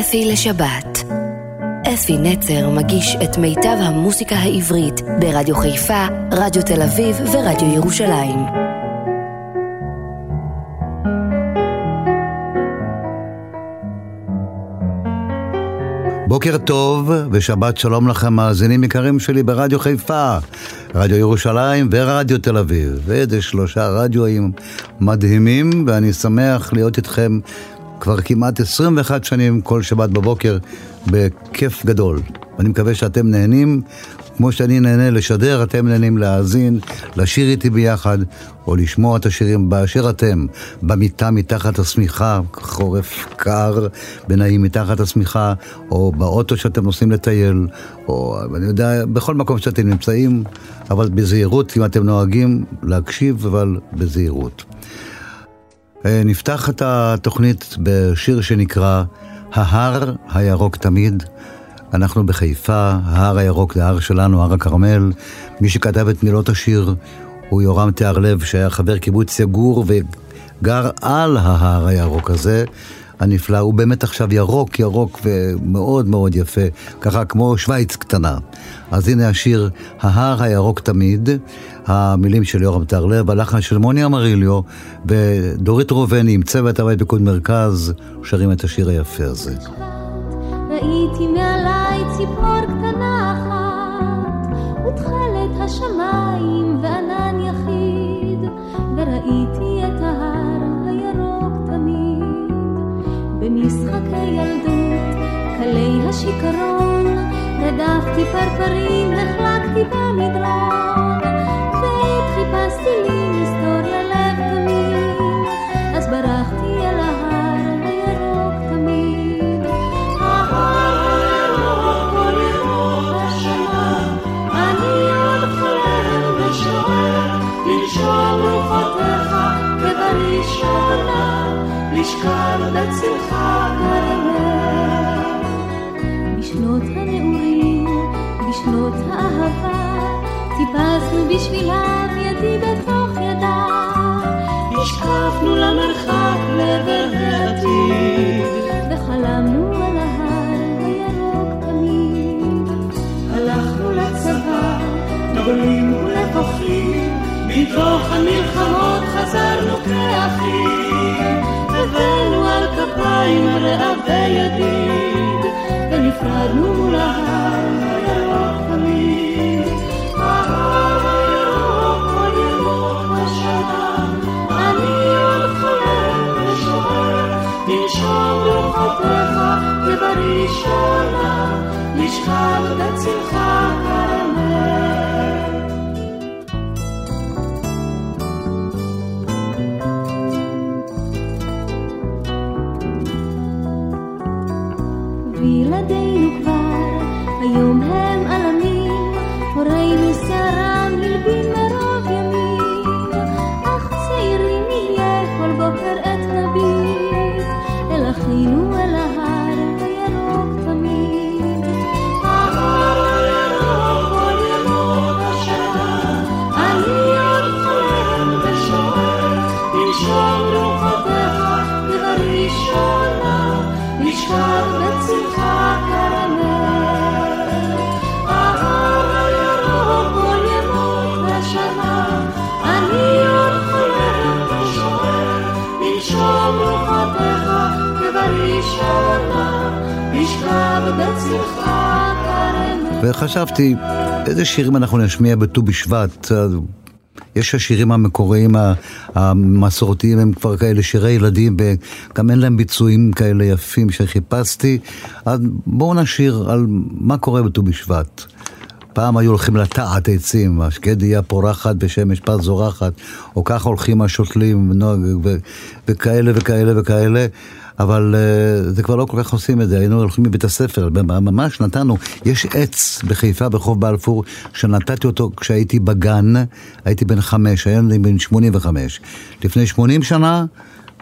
אפי לשבת. אפי נצר מגיש את מיטב המוסיקה העברית ברדיו חיפה, רדיו תל אביב ורדיו ירושלים. בוקר טוב ושבת שלום לכם מאזינים יקרים שלי ברדיו חיפה, רדיו ירושלים ורדיו תל אביב. ואיזה שלושה רדיואים מדהימים ואני שמח להיות איתכם כבר כמעט 21 שנים כל שבת בבוקר בכיף גדול. ואני מקווה שאתם נהנים, כמו שאני נהנה לשדר, אתם נהנים להאזין, לשיר איתי ביחד, או לשמוע את השירים באשר אתם, במיטה מתחת השמיכה, חורף קר ונעים מתחת השמיכה, או באוטו שאתם נוסעים לטייל, או אני יודע, בכל מקום שאתם נמצאים, אבל בזהירות, אם אתם נוהגים להקשיב, אבל בזהירות. אה, נפתח את התוכנית בשיר שנקרא ההר הירוק תמיד. אנחנו בחיפה, ההר הירוק זה ההר שלנו, הר הכרמל. מי שכתב את מילות השיר הוא יורם תיארלב, שהיה חבר קיבוץ יגור וגר על ההר הירוק הזה. הנפלא, הוא באמת עכשיו ירוק ירוק ומאוד מאוד יפה, ככה כמו שווייץ קטנה. אז הנה השיר "ההר הירוק תמיד", המילים של יורם טרלב, הלחן של מוני אמריליו ודורית ראובני עם צוות הבית פיקוד מרכז, שרים את השיר היפה הזה. ראיתי מעליי ציפור קלי השיכרון, רדפתי פרפרים, החלקתי במדרון, ועת חיפשתי לי היסטוריה לב תמיד, אז ברחתי אל ההר הירוק תמיד. ההר הירוק כל ירוק השנה, אני עוד חולם ושואל, לנשום רוחותיך כבראשונה, לשכב בצלך כרמל. בשנות האהבה, טיפסנו בשבילם ידי בתוך ידיו. השקפנו למרחק לעבר העתיד, וחלמנו על ההר הירוק תמיד. הלכנו לצבא, גדולים ולבוכים, מתוך המלחמות חזרנו כאחים. הבאנו על כפיים רעבי ידיד, ונפרדנו מול ההר רוחותיך כבראשונה, לשכב בצלך כרמל. כרמל. וחשבתי, איזה שירים אנחנו נשמיע בט"ו בשבט? יש השירים המקוריים המסורתיים הם כבר כאלה שירי ילדים וגם אין להם ביצועים כאלה יפים שחיפשתי אז בואו נשיר על מה קורה בט"ו בשבט. פעם היו הולכים לטעת עצים, השקדיה פורחת בשמש פז זורחת, או ככה הולכים השותלים ו- וכאלה וכאלה וכאלה, אבל uh, זה כבר לא כל כך עושים את זה, היינו הולכים מבית הספר, ממש נתנו, יש עץ בחיפה ברחוב בלפור, שנתתי אותו כשהייתי בגן, הייתי בן חמש, היום אני בן שמונים וחמש. לפני שמונים שנה,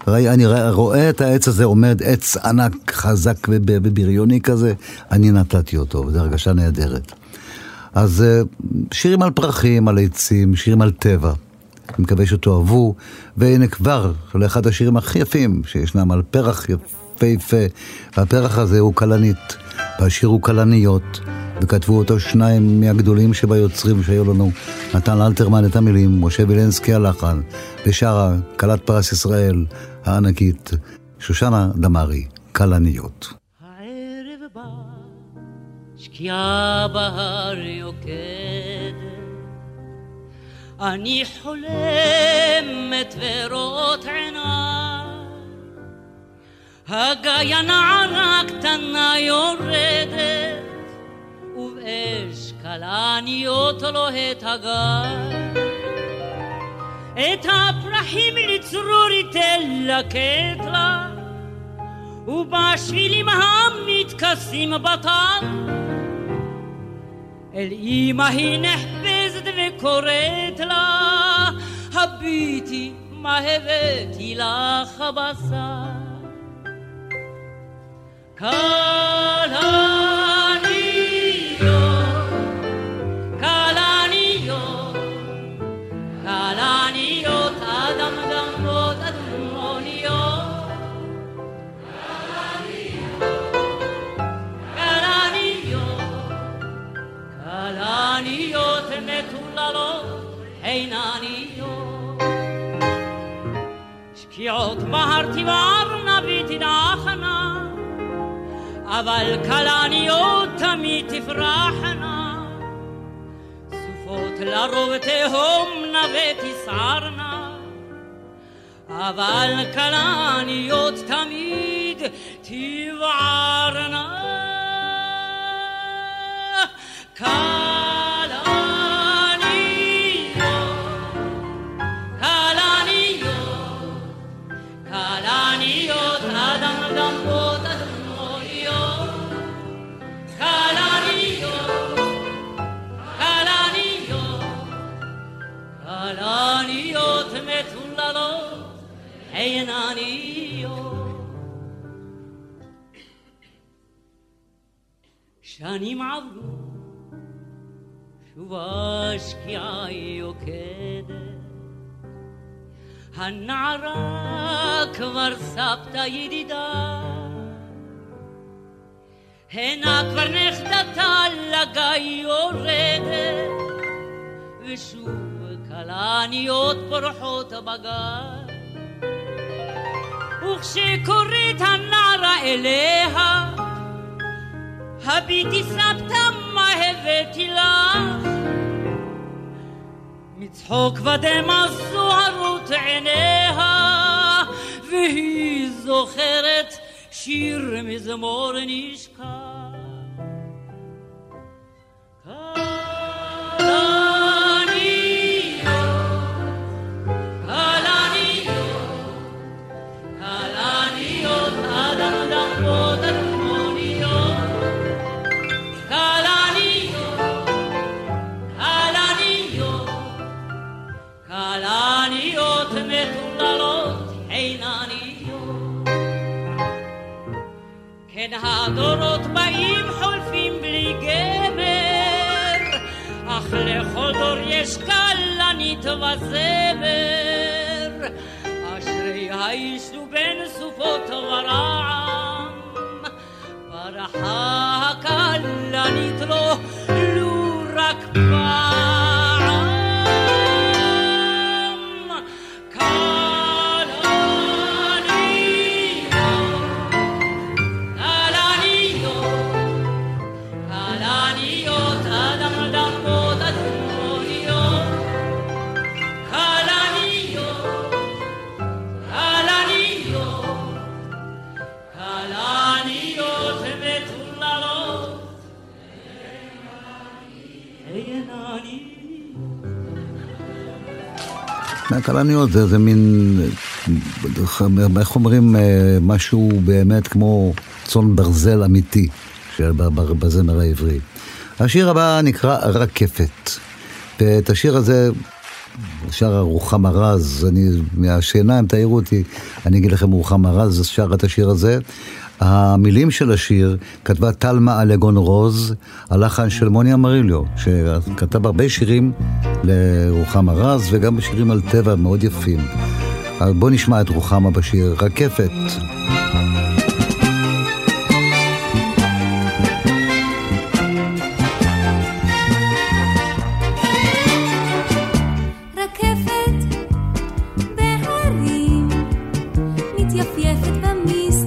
אני רואה את העץ הזה עומד, עץ ענק, חזק ובריוני כזה, אני נתתי אותו, וזו הרגשה נהדרת. אז שירים על פרחים, על עצים, שירים על טבע. אני מקווה שתאהבו, והנה כבר, לאחד השירים הכי יפים שישנם על פרח יפהפה. והפרח הזה הוא כלנית, והשיר הוא כלניות. וכתבו אותו שניים מהגדולים שביוצרים שהיו לנו, נתן אלתרמן את המילים, משה וילנסקי הלחן, ושרה כלת פרס ישראל הענקית, שושנה דמארי, כלניות. הערב בא, שקיעה בהר יוקדת, אני חולמת ורואות עיניי, הגיא הנערה קטנה יורדת, ובאש כלניות לוהט הגיא. את הפרחים לצרור תלקט לה, ובשבילים המתכסים בטל, אל אמא היא נחפזת וקוראת לה, הביטי מה הבאתי לך בשר. כלניות, כלניות מטוללות, עינניות. שקיעות בהר תבערנה ותדעכנה, אבל כלניות תמיד תפרחנה. סופות לרוב תהומנה ותסערנה, אבל כלניות תמיד תבערנה. כלניות, שנים עברו, שוב השקיעה יוקדת. הנערה כבר סבתא ידידה, הנה כבר נכדתה לגיא יורדת, ושוב כלניות פורחות בגיא. וכשקוראת הנערה אליה, הביטי סבתא מה הבאתי לך? מצחוק ודמע זוהרות עיניה, והיא זוכרת שיר מזמור נשכח. כן הדורות באים חולפים בלי גבר, אך לכל דור יש כלנית וזמר. אשרי האיש ובין סופות ורעם, ברחה הכלנית לו מהכלניות זה, זה מין, איך אומרים, אה, משהו באמת כמו צאן ברזל אמיתי בזמר העברי. השיר הבא נקרא רקפת, ואת השיר הזה שרה רוחמה רז, אני, מהשינה, אם תעירו אותי, אני אגיד לכם רוחמה רז שרה את השיר הזה. המילים של השיר כתבה טלמה אלגון רוז, הלחן של מוני אמריליו, שכתב הרבה שירים לרוחמה רז וגם שירים על טבע מאוד יפים. אז בואו נשמע את רוחמה בשיר רקפת. רקפת בהרים מתייפייפת במסתר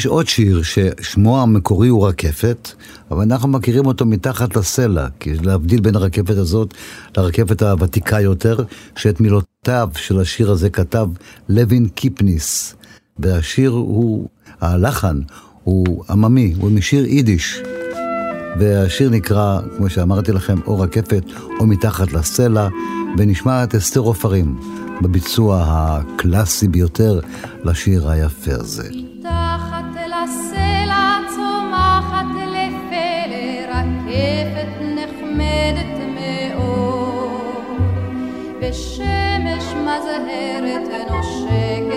יש עוד שיר ששמו המקורי הוא רקפת, אבל אנחנו מכירים אותו מתחת לסלע, כי להבדיל בין הרקפת הזאת לרקפת הוותיקה יותר, שאת מילותיו של השיר הזה כתב לוין קיפניס. והשיר הוא, הלחן הוא עממי, הוא משיר יידיש. והשיר נקרא, כמו שאמרתי לכם, או רקפת או מתחת לסלע, ונשמע את אסתר עופרים בביצוע הקלאסי ביותר לשיר היפה הזה. בשמש מזהרת נושק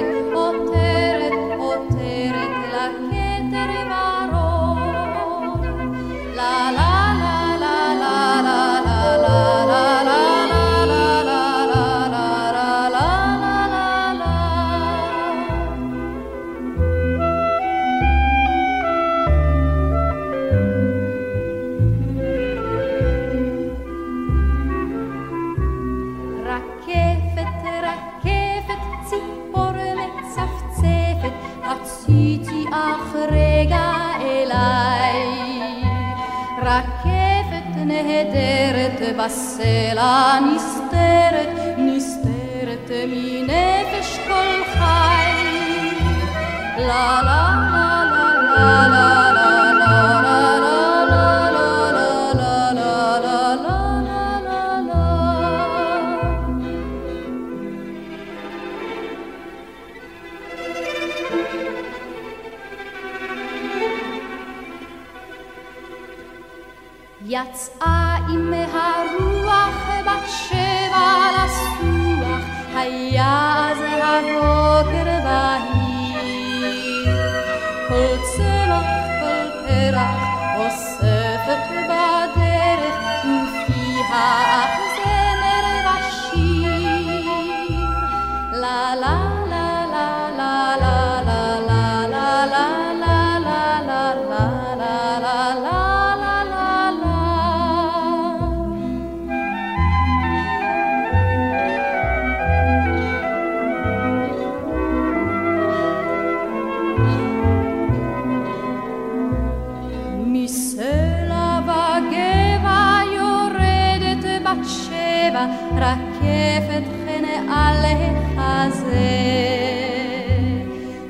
רקפת חן על החזה.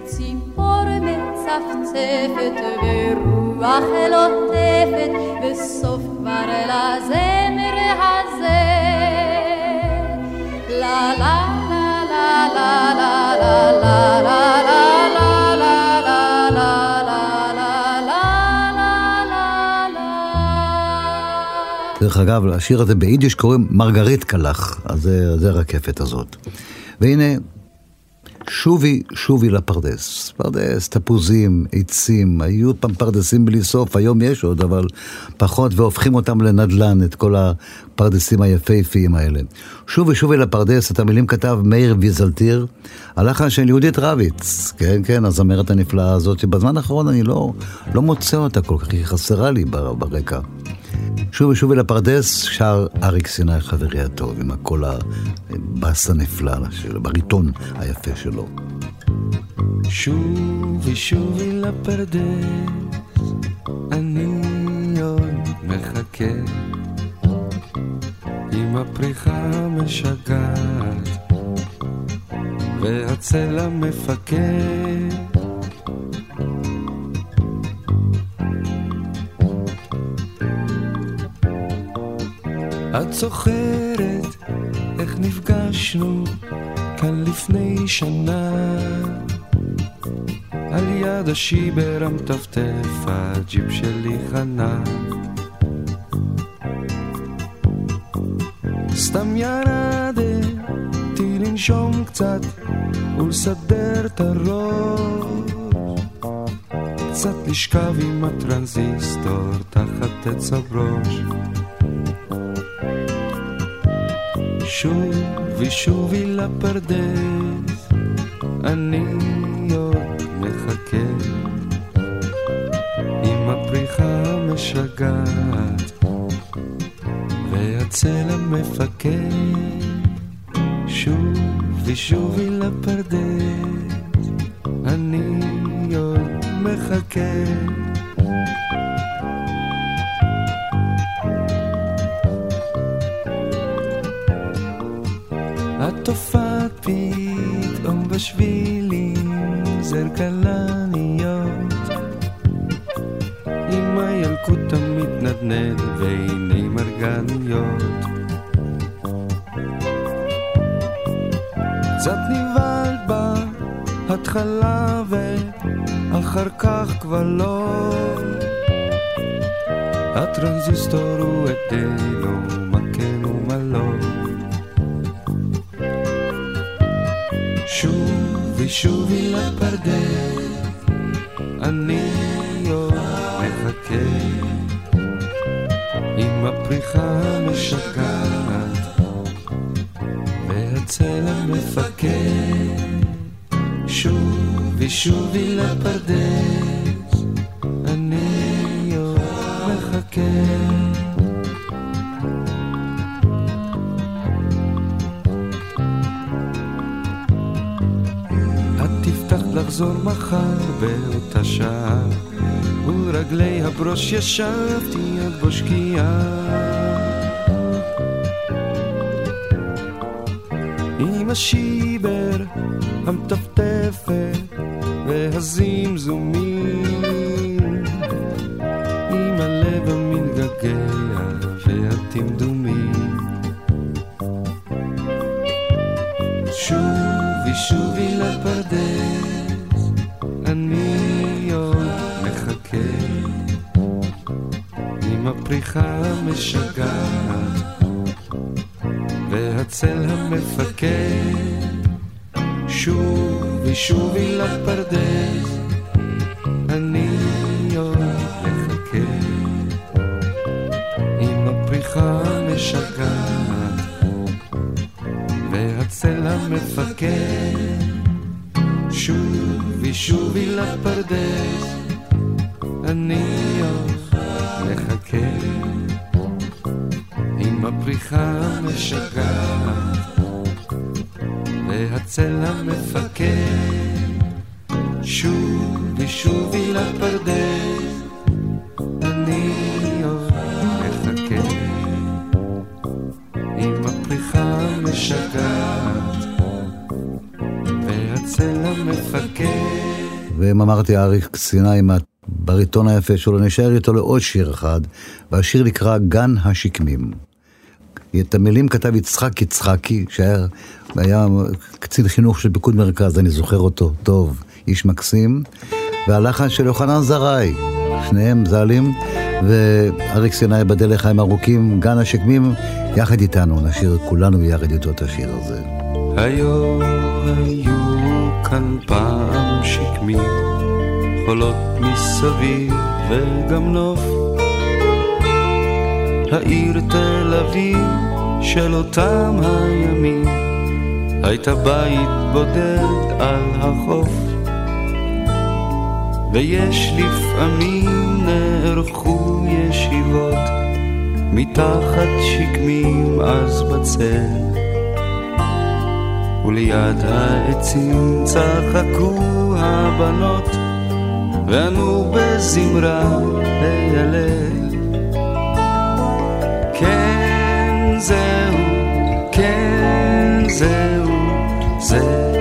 ציפור מצפצפת ורוח לוטפת, בסוף כבר לזמר הזה. לה לה לה לה לה לה לה לה דרך אגב, השיר הזה ביידיש קוראים מאַרגאַריטקעלעך, אז זה, זה הרקפת הזאת. והנה, שובי, שובי לפרדס. פרדס, תפוזים, עצים, היו פעם פרדסים בלי סוף, היום יש עוד, אבל פחות, והופכים אותם לנדל"ן, את כל הפרדסים היפהפיים האלה. שובי, שובי לפרדס, את המילים כתב מאיר ויזלטיר, הלחן של יהודית רביץ, כן, כן, הזמרת הנפלאה הזאת, שבזמן האחרון אני לא, לא מוצא אותה כל כך, היא חסרה לי בר- ברקע. שובי שובי לפרדס, שר אריק סיני חברי הטוב, עם הקול הבאס הנפלא שלו, בריטון היפה שלו. שובי שובי לפרדס, אני עוד מחכה עם הפריחה המשגעת והצל המפקד. את זוכרת איך נפגשנו כאן לפני שנה? על יד השיבר המטפטף הג'יפ שלי חנה. סתם ירדתי לנשום קצת ולסדר את הראש. קצת לשכב עם הטרנזיסטור תחת עץ הברוש שובי שובי לפרדס, אני עוד מחכה. עם הפריחה המשגעת והצל המפקד. שובי שובי לפרדס, אני עוד מחכה זר כלניות. והצל המפקד. שובי שובי לפרדס, אני עוד מחכה לחזור מחר באותה שעה ורגלי הברוש ישבתי עד בשקיעה השיבר המטפטפת והזמזומים. עם הלב המתגעגע והטמדומים שובי שובי לפרדס, אני עוד מחכה. עם הפריחה המשגעת והצל המפקד. שובי שובי לפרדס, ואם אמרתי אריק סיני עם הבריטון היפה שלו, נשאר איתו לעוד שיר אחד, והשיר נקרא גן השקמים. את המילים כתב יצחק יצחקי, שהיה היה קצין חינוך של פיקוד מרכז, אני זוכר אותו טוב, איש מקסים, והלחן של יוחנן זרעי, שניהם ז"לים, ואריק סיני בדל לחיים ארוכים, גן השקמים, יחד איתנו, נשיר כולנו יחד איתו את השיר הזה. היו היו כאן פעם שקמים, חולות מסביב וגם נוף. העיר תל אביב של אותם הימים, הייתה בית בודד על החוף. ויש לפעמים נערכו ישיבות מתחת שקמים אז בצל. וליד העצים צחקו הבנות, וענו בזמרה להלל. כן זהו, כן זהו, זה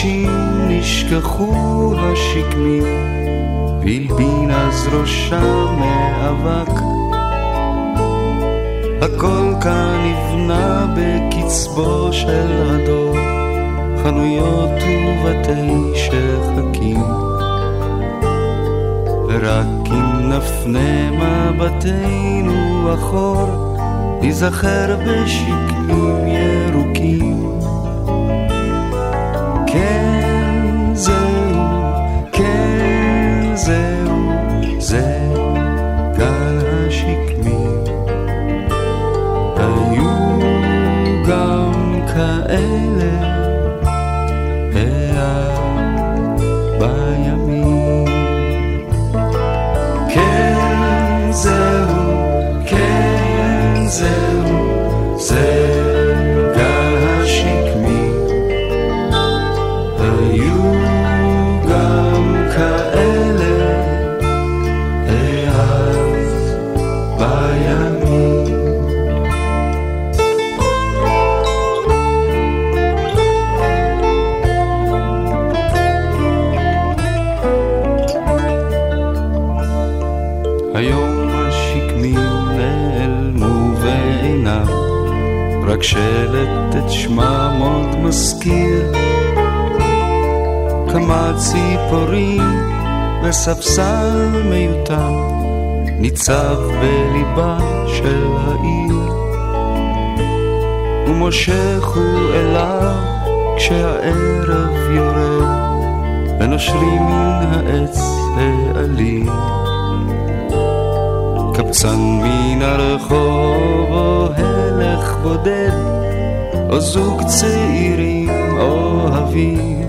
בכבישים, נשכחו השקמים, והלבין אז ראשה מאבק. הכל כאן נבנה בקצבו של הדור, חנויות ובתי שחקים. ורק אם נפנה מבטנו אחור, ניזכר בשקמים ירוקים. היום השקמים נעלמו ואינם, רק שלט את שמם עוד מזכיר. כמה ציפורים וספסל מיותם, ניצב בליבה של העיר. ומושך הוא אליו כשהערב יורד, ונושרים מן העץ העלים. קבצן מן הרחוב או הלך בודד, או זוג צעירים אוהבים.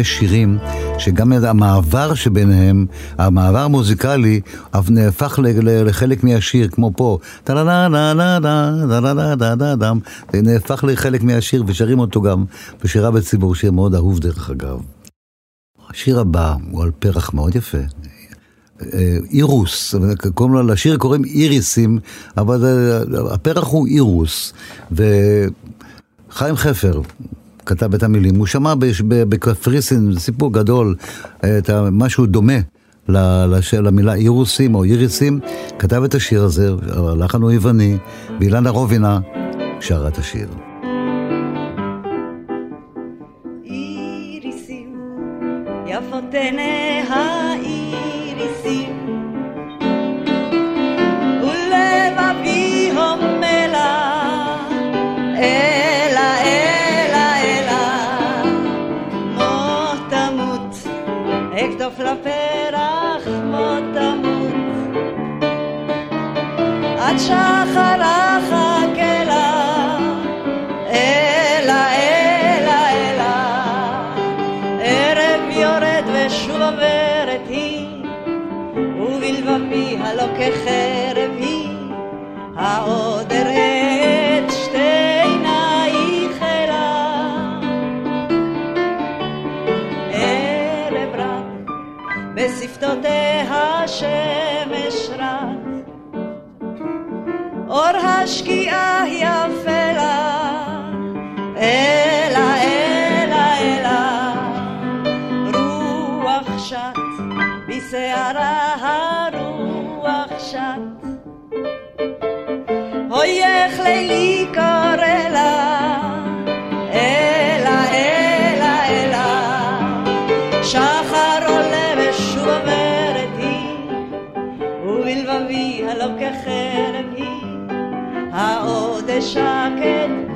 יש שירים שגם המעבר שביניהם, המעבר המוזיקלי, נהפך לחלק מהשיר, כמו פה, זה נהפך לחלק מהשיר, ושרים אותו גם בשירה בציבור, שיר מאוד אהוב דרך אגב. השיר הבא הוא על פרח מאוד יפה. אה, אירוס, קוראים לו, לשיר קוראים איריסים, אבל אה, הפרח הוא אירוס. וחיים חפר כתב את המילים, הוא שמע בקפריסין, סיפור גדול, את משהו דומה למילה אירוסים או איריסים, כתב את השיר הזה, הלחן הוא יווני, ואילנה רובינה שרה את השיר. איריסים, יפות עד שחר אחכה לה, אלה, אלה, אלה, ערב יורד ושוב עוברת היא, ובלבד ובלבבי השקיעה יפה לה, אלה, אלה, אלה, רוח שט, בשערה הרוח שט. אוי איך socket.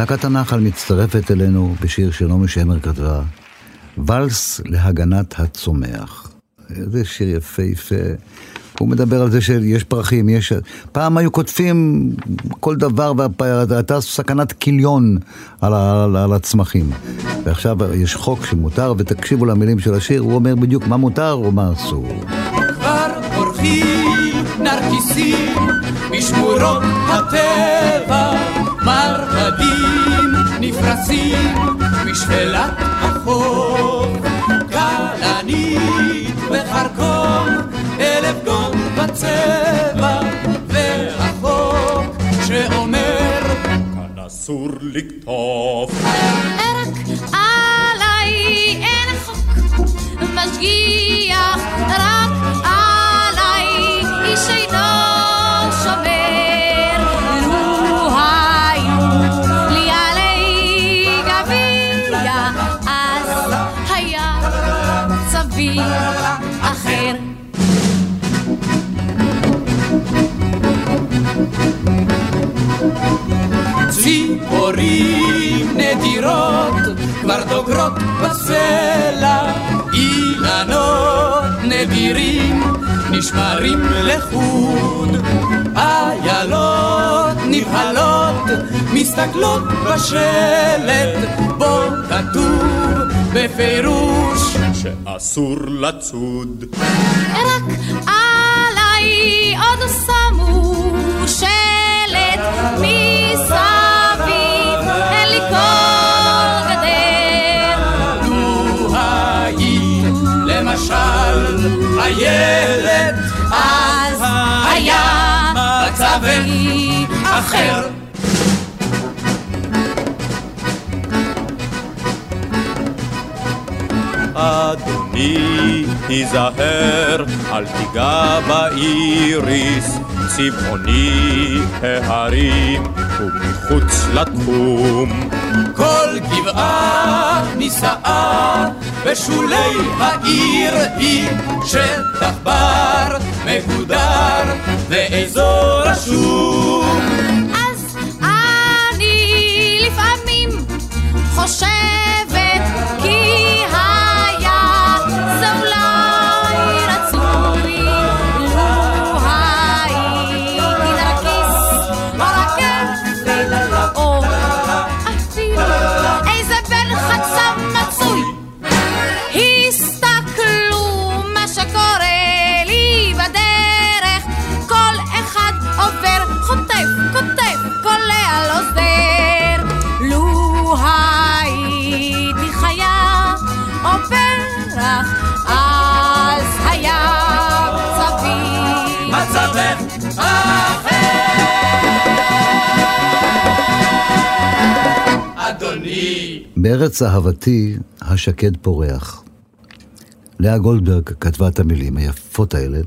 להקת הנחל מצטרפת אלינו בשיר שנעמי שמר כתבה, ואלס להגנת הצומח. זה שיר יפהפה. הוא מדבר על זה שיש פרחים, יש... פעם היו קוטפים כל דבר והייתה סכנת כיליון על, על, על הצמחים. ועכשיו יש חוק שמותר, ותקשיבו למילים של השיר, הוא אומר בדיוק מה מותר ומה אסור. כבר פורחים נרקיסים משמורות הטבע, מרבדים נפרסים משפלת החוף, כלנית וחרקום, אלף גון בצבע, והחוק שאומר כאן אסור לקטוף. רק עליי אין חוק משגיח, רק עליי כבר דוגרות בסלע, אילנות נדירים נשמרים לחוד, איילות נבהלות מסתכלות בשלט, בו כתוב בפירוש שאסור לצוד. רק עליי עוד שמו שלט מסביב, אחר. אדוני, תיזהר, אל תיגע באיריס, צבעוני ההרים ומחוץ לתחום. כל גבעה נישאה בשולי העיר היא שטח בר מהודר ואזור רשום. אז אני לפעמים חושבת בארץ אהבתי השקד פורח. לאה גולדברג כתבה את המילים היפות האלה.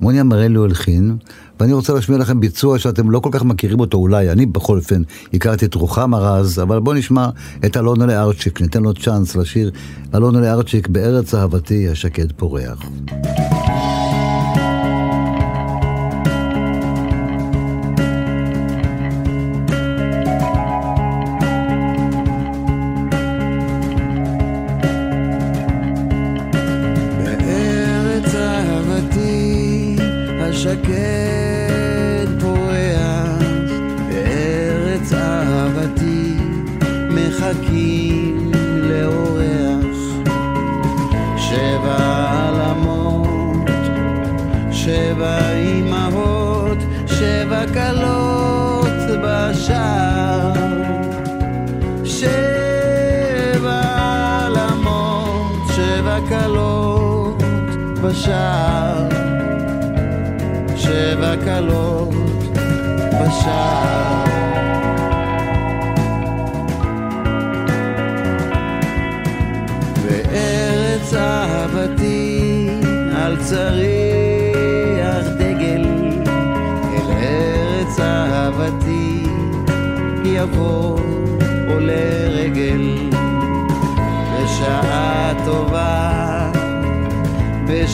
מוניה מרליו הלחין, ואני רוצה להשמיע לכם ביצוע שאתם לא כל כך מכירים אותו אולי, אני בכל אופן הכרתי את רוחמה רז, אבל בואו נשמע את אלונה ארצ'יק, ניתן לו צ'אנס לשיר אלונה ארצ'יק בארץ אהבתי השקד פורח. כלות בשער. שבע כלות בשער. בארץ אהבתי על צריח דגל, אל ארץ אהבתי יבוא עולה רגל, בשעה טובה,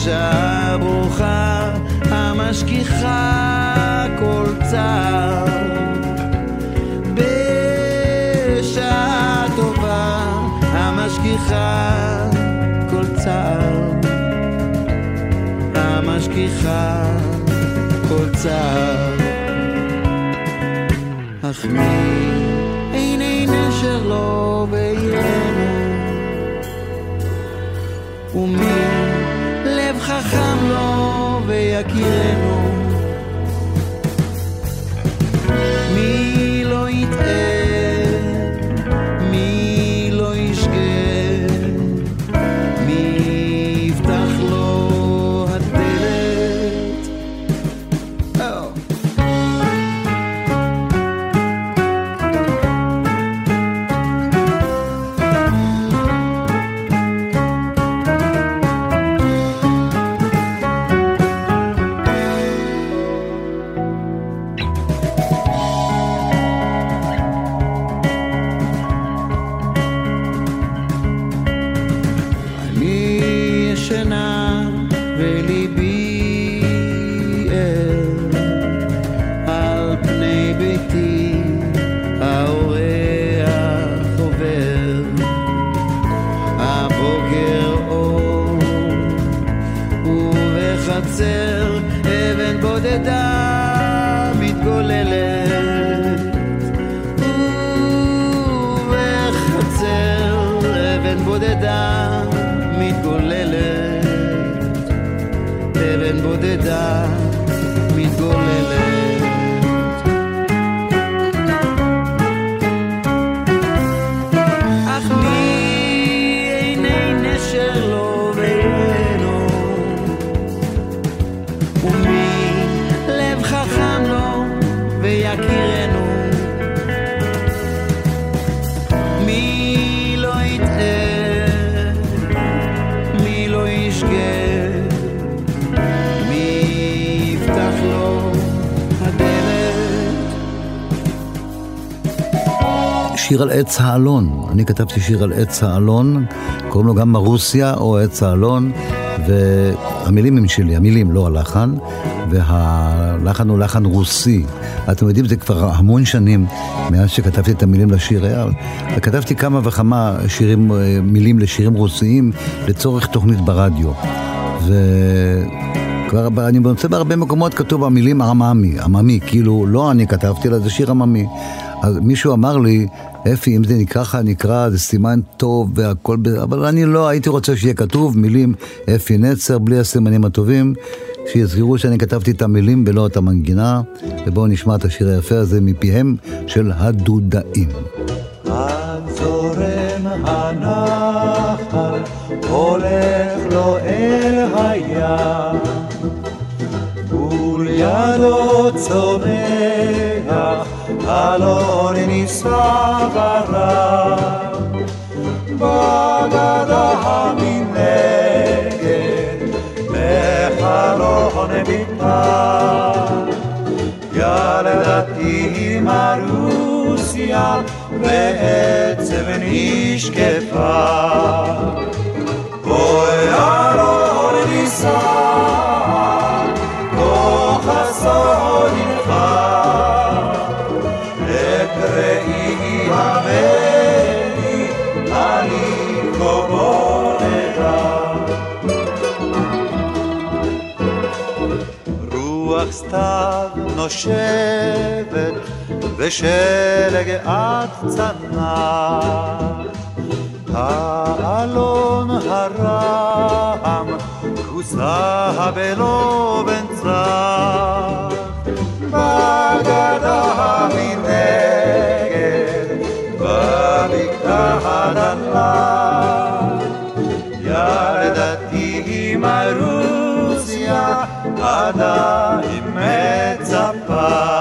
בשעה ברוכה, המשכיחה כל צער. בשעה טובה, המשכיחה כל צער. המשכיחה כל צער. אך מי עיני נשר לו בעירנו? ומי לו ויכירנו? מי עץ האלון. אני כתבתי שיר על עץ האלון, קוראים לו גם מרוסיה או עץ האלון, והמילים הם שלי, המילים, לא הלחן, והלחן הוא לחן רוסי. אתם יודעים, זה כבר המון שנים מאז שכתבתי את המילים לשיר, היה- וכתבתי כמה וכמה שירים, אה, מילים לשירים רוסיים לצורך תוכנית ברדיו. ו... כבר אני מוצא בהרבה מקומות כתוב המילים עממי, עממי, כאילו לא אני כתבתי, אלא זה שיר עממי. אז מישהו אמר לי, אפי, אם זה נקרא לך, נקרא, זה סימן טוב והכל, אבל אני לא, הייתי רוצה שיהיה כתוב מילים אפי נצר, בלי הסימנים הטובים, שיזכרו שאני כתבתי את המילים ולא את המנגינה, ובואו נשמע את השיר היפה הזה מפיהם של הדודאים. הנחל, הולך לו אל הים, ולידו צומח אלון נישא ברם, בגדה המנגד, בחלון ביתה. ילדתי מרוסיה בעצב נשקפה. אוי אלון נישא, נושבת ושלג עד צנח. האלון הרם, כוסה בלובן צח. בגדה מנגד, בבקעה הננלה. ילדתי מרוסיה, עדיין 아.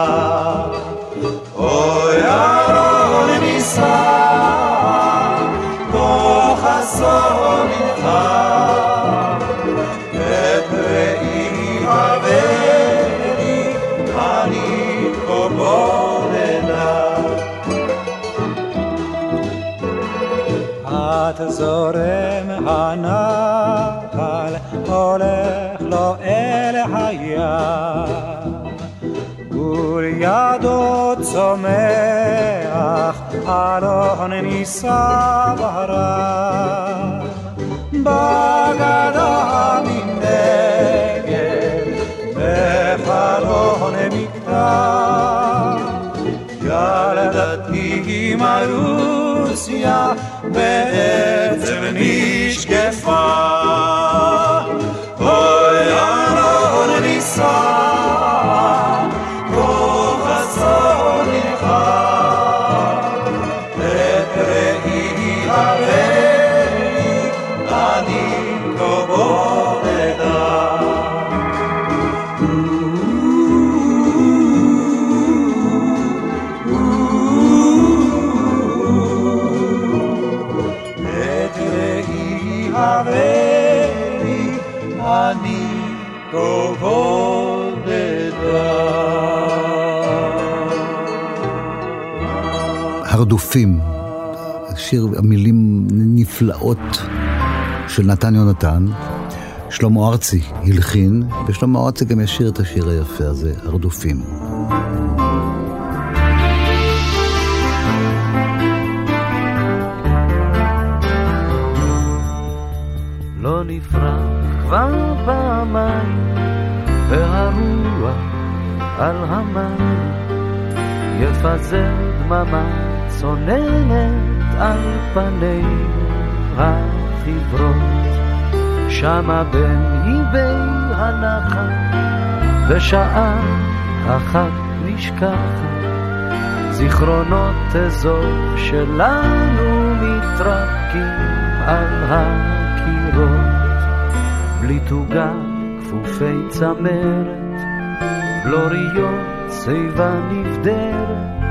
צומח אלון נישא ברם. בגדה מנגד, בחלון מקטע. ילדתי מרוסיה בעצב נשקפה. בודדה. הרדופים, שיר המילים נפלאות של נתן יונתן. שלמה ארצי הלחין, ושלמה ארצי גם ישיר את השיר היפה הזה, הרדופים. לא נפרח כבר פעמיים, והרוח על המים יפזר דממה צוננת על פני החיוורות. שמה בין איבי הנחל, בשעה אחת נשכחת, זיכרונות אזור שלנו מתרקים על הקירות, בלי תוגה כפופי צמרת, בלוריות שיבה נבדרת,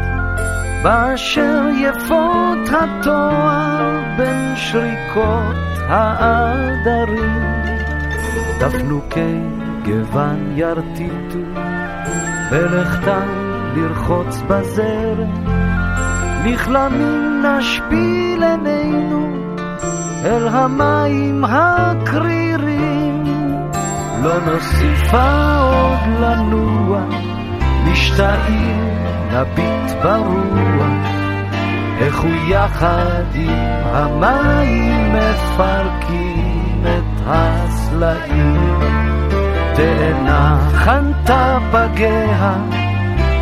באשר יפות התואר בין שריקות העדרים, דפנוקי גוון ירטיטו, בלכתם לרחוץ בזרם, נכלמים נשפיל עינינו אל המים הקרירים, לא נוסיפה עוד לנוע, משתאים נביט ברוח. איך הוא יחד עם המים מפרקים את הסלעים. תאנה חנתה פגיה,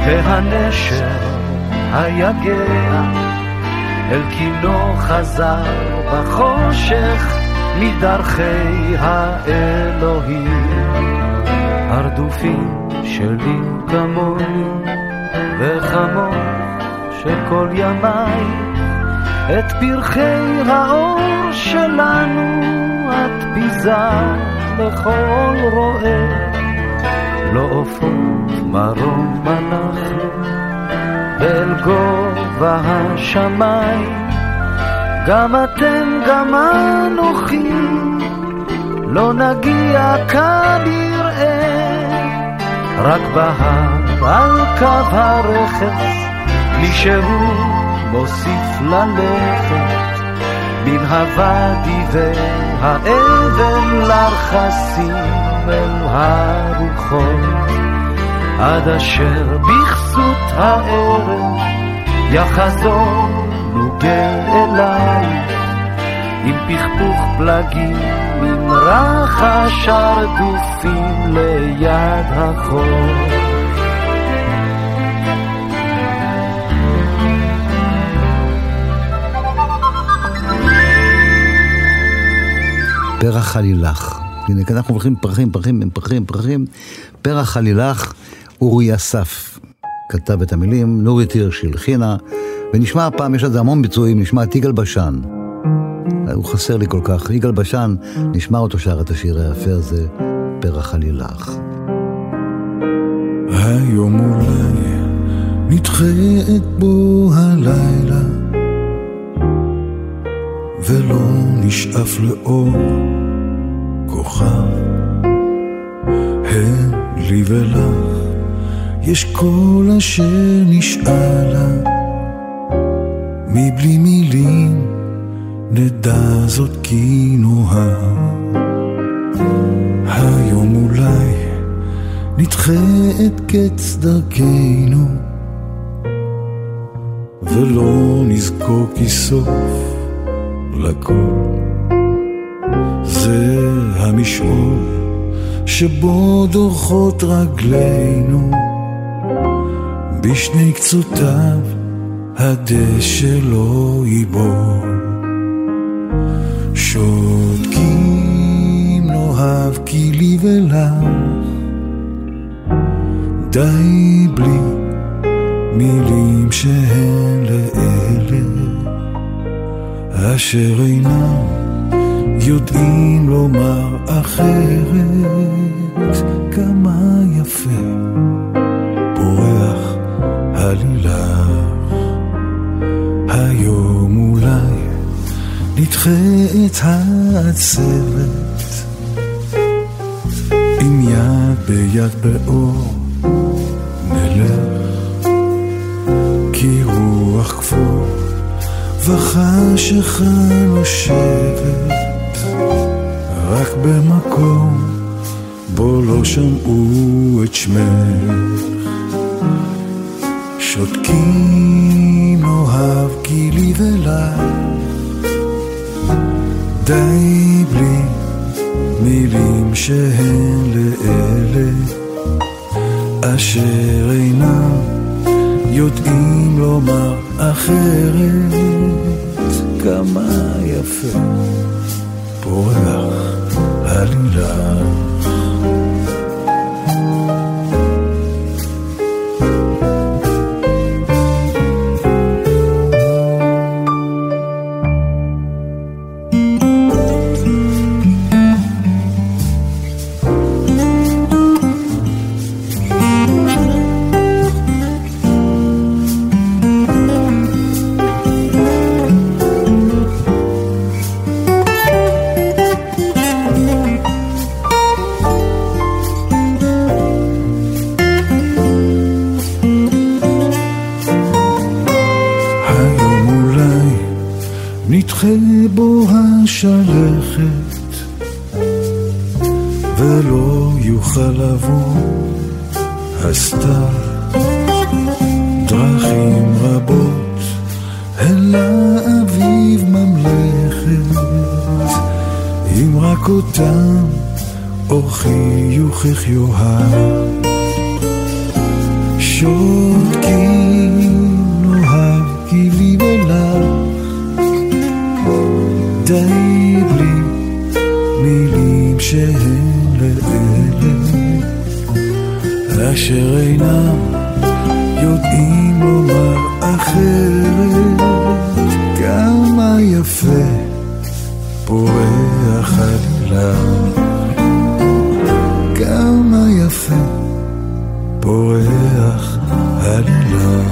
והנשר היגע, אל קינו חזר בחושך מדרכי האלוהים. הרדופים שלי כמוני, וכמוך שכל ימיי את פרחי האור שלנו את ביזה לכל רואה לא עופות מרום אנחנו ואל גובה השמיים. גם אתם גם אנוכי לא נגיע כנראה. רק בהר על קו הרכס מישהו מוסיף ללכת. מן הוואדי והאבן לרחסים אל הרוחות. עד אשר בכסות הערב יחזור נוגה אליי עם פכפוך פלגים עם רחש הרדופים ליד החור פרח עלילך. הנה, כאן אנחנו הולכים פרחים, פרחים, פרחים, פרחים. פרח עלילך, אורי אסף כתב את המילים, נורית הירש הלחינה, ונשמע הפעם, יש לזה המון ביצועים, נשמע את יגאל בשן. הוא חסר לי כל כך. יגאל בשן, נשמע אותו שר את השיר היפה הזה, פרח עלילך. היום אולי נדחה את בוא הלילה ולא נשאף לאור כוכב. הן לי ולך יש כל אשר נשאלה מבלי מילים נדע זאת כי נוהר. היום אולי נדחה את קץ דרכנו ולא נזכור כי סוף לכל זה המשעול שבו דורכות רגלינו בשני קצותיו הדשא לא ייבול שותקים נאהב כי לי ולך. די בלי מילים שהן לאלה אשר אינם יודעים לומר אחרת כמה יפה פורח הלילך היום אולי נדחה את העצבת עם יד ביד באור נלך כי רוח כפור וחשיכה נושבת רק במקום בו לא שמעו את שמך. שותקים אוהב כי לי ולך די בלי מילים שהן לאלה אשר אינם יודעים לומר אחרת. כמה יפה. פורח עלילך אשר אינם יודעים לומר אחרת. כמה יפה פורח עלילה כמה יפה פורח עלילה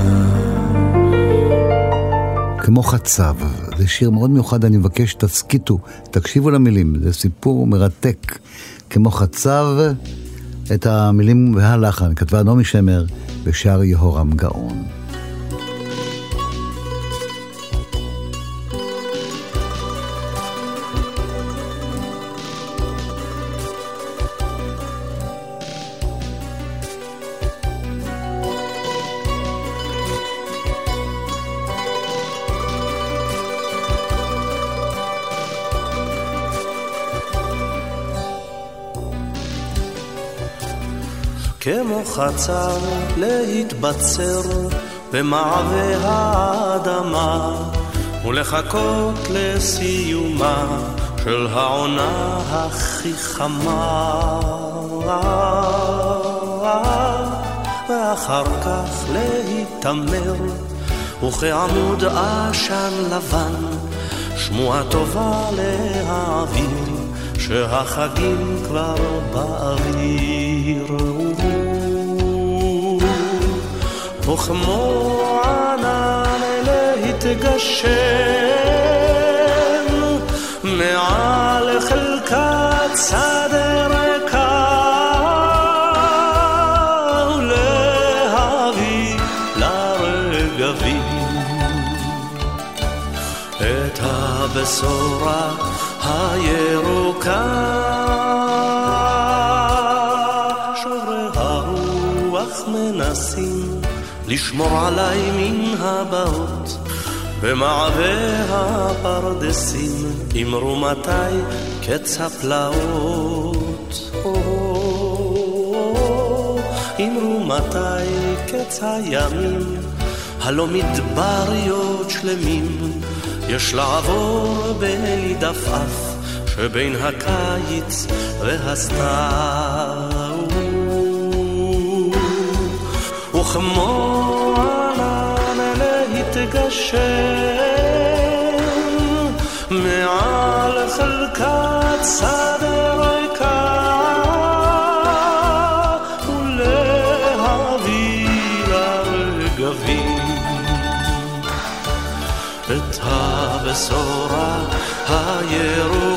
כמו חצב, זה שיר מאוד מיוחד, אני מבקש שתסכיתו, תקשיבו למילים, זה סיפור מרתק. כמו חצב, את המילים והלחן כתבה נעמי שמר ושר יהורם גאון. חצר להתבצר במעבה האדמה ולחכות לסיומה של העונה הכי חמה. ואחר כך להיתמר, וכעמוד עשן לבן, שמועה טובה להעביר, שהחגים כבר באוויר. וכמו ענן להתגשם מעל חלקת שדה ריקה ולהביא לרגבים את הבשורה הירוקה לשמור עליי מן הבאות במעבה הפרדסים אמרו מתי קץ הפלאות. אמרו מתי קץ הימים הלא מדבריות שלמים. יש לעבור בלי דפאף שבין הקיץ והסתיו וכמו להתגשם מעל חלקת שדה ריקה ולהביא לרגבים את הבשורה הירוקה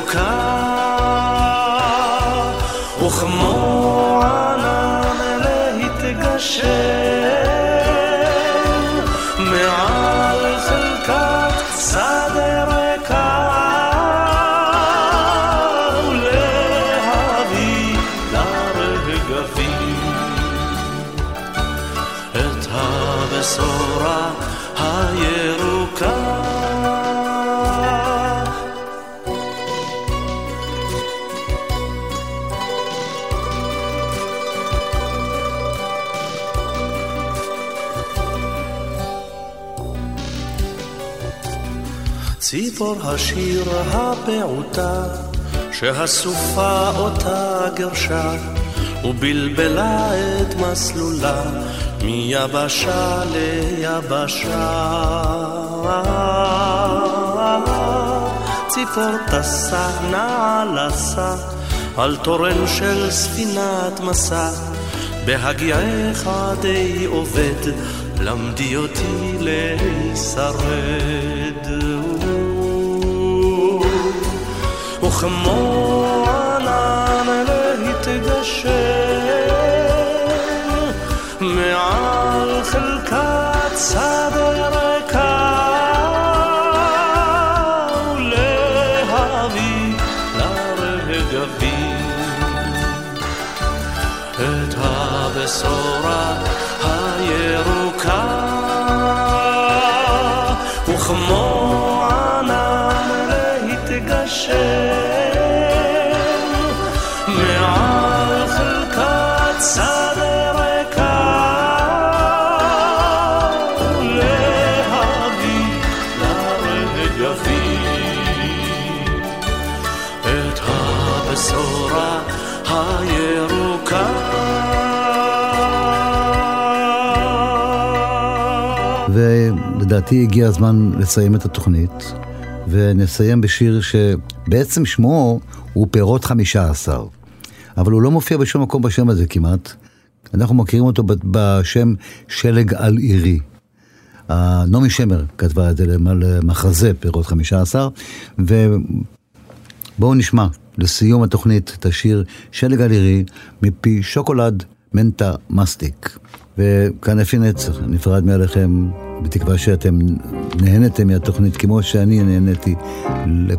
ציפור השיר הפעוטה שהסופה אותה גרשה ובלבלה את מסלולה מיבשה ליבשה. ציפור טסה נעלסה על תורן של ספינת מסע בהגיעך די עובד למדי אותי להישרד וכמו ענן להתגשם מעל חלקת שדה ולדעתי הגיע הזמן לסיים את התוכנית, ונסיים בשיר שבעצם שמו הוא פירות חמישה עשר, אבל הוא לא מופיע בשום מקום בשם הזה כמעט. אנחנו מכירים אותו בשם שלג על עירי. אה, נעמי שמר כתבה את זה למחזה פירות חמישה עשר, ובואו נשמע לסיום התוכנית את השיר שלג על עירי מפי שוקולד מנטה מסטיק. וכאן אפי נצר, נפרד מעליכם, בתקווה שאתם נהנתם מהתוכנית כמו שאני נהניתי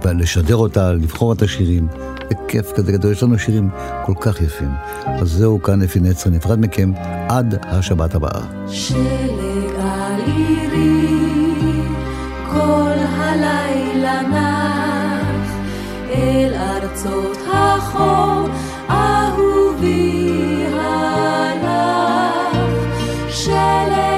לשדר אותה, לבחור את השירים. זה כיף כזה גדול, יש לנו שירים כל כך יפים. אז זהו כאן אפי נצר, נפרד מכם עד השבת הבאה. שלג על עירי, כל הלילה נח, אל ארצות החור, שלג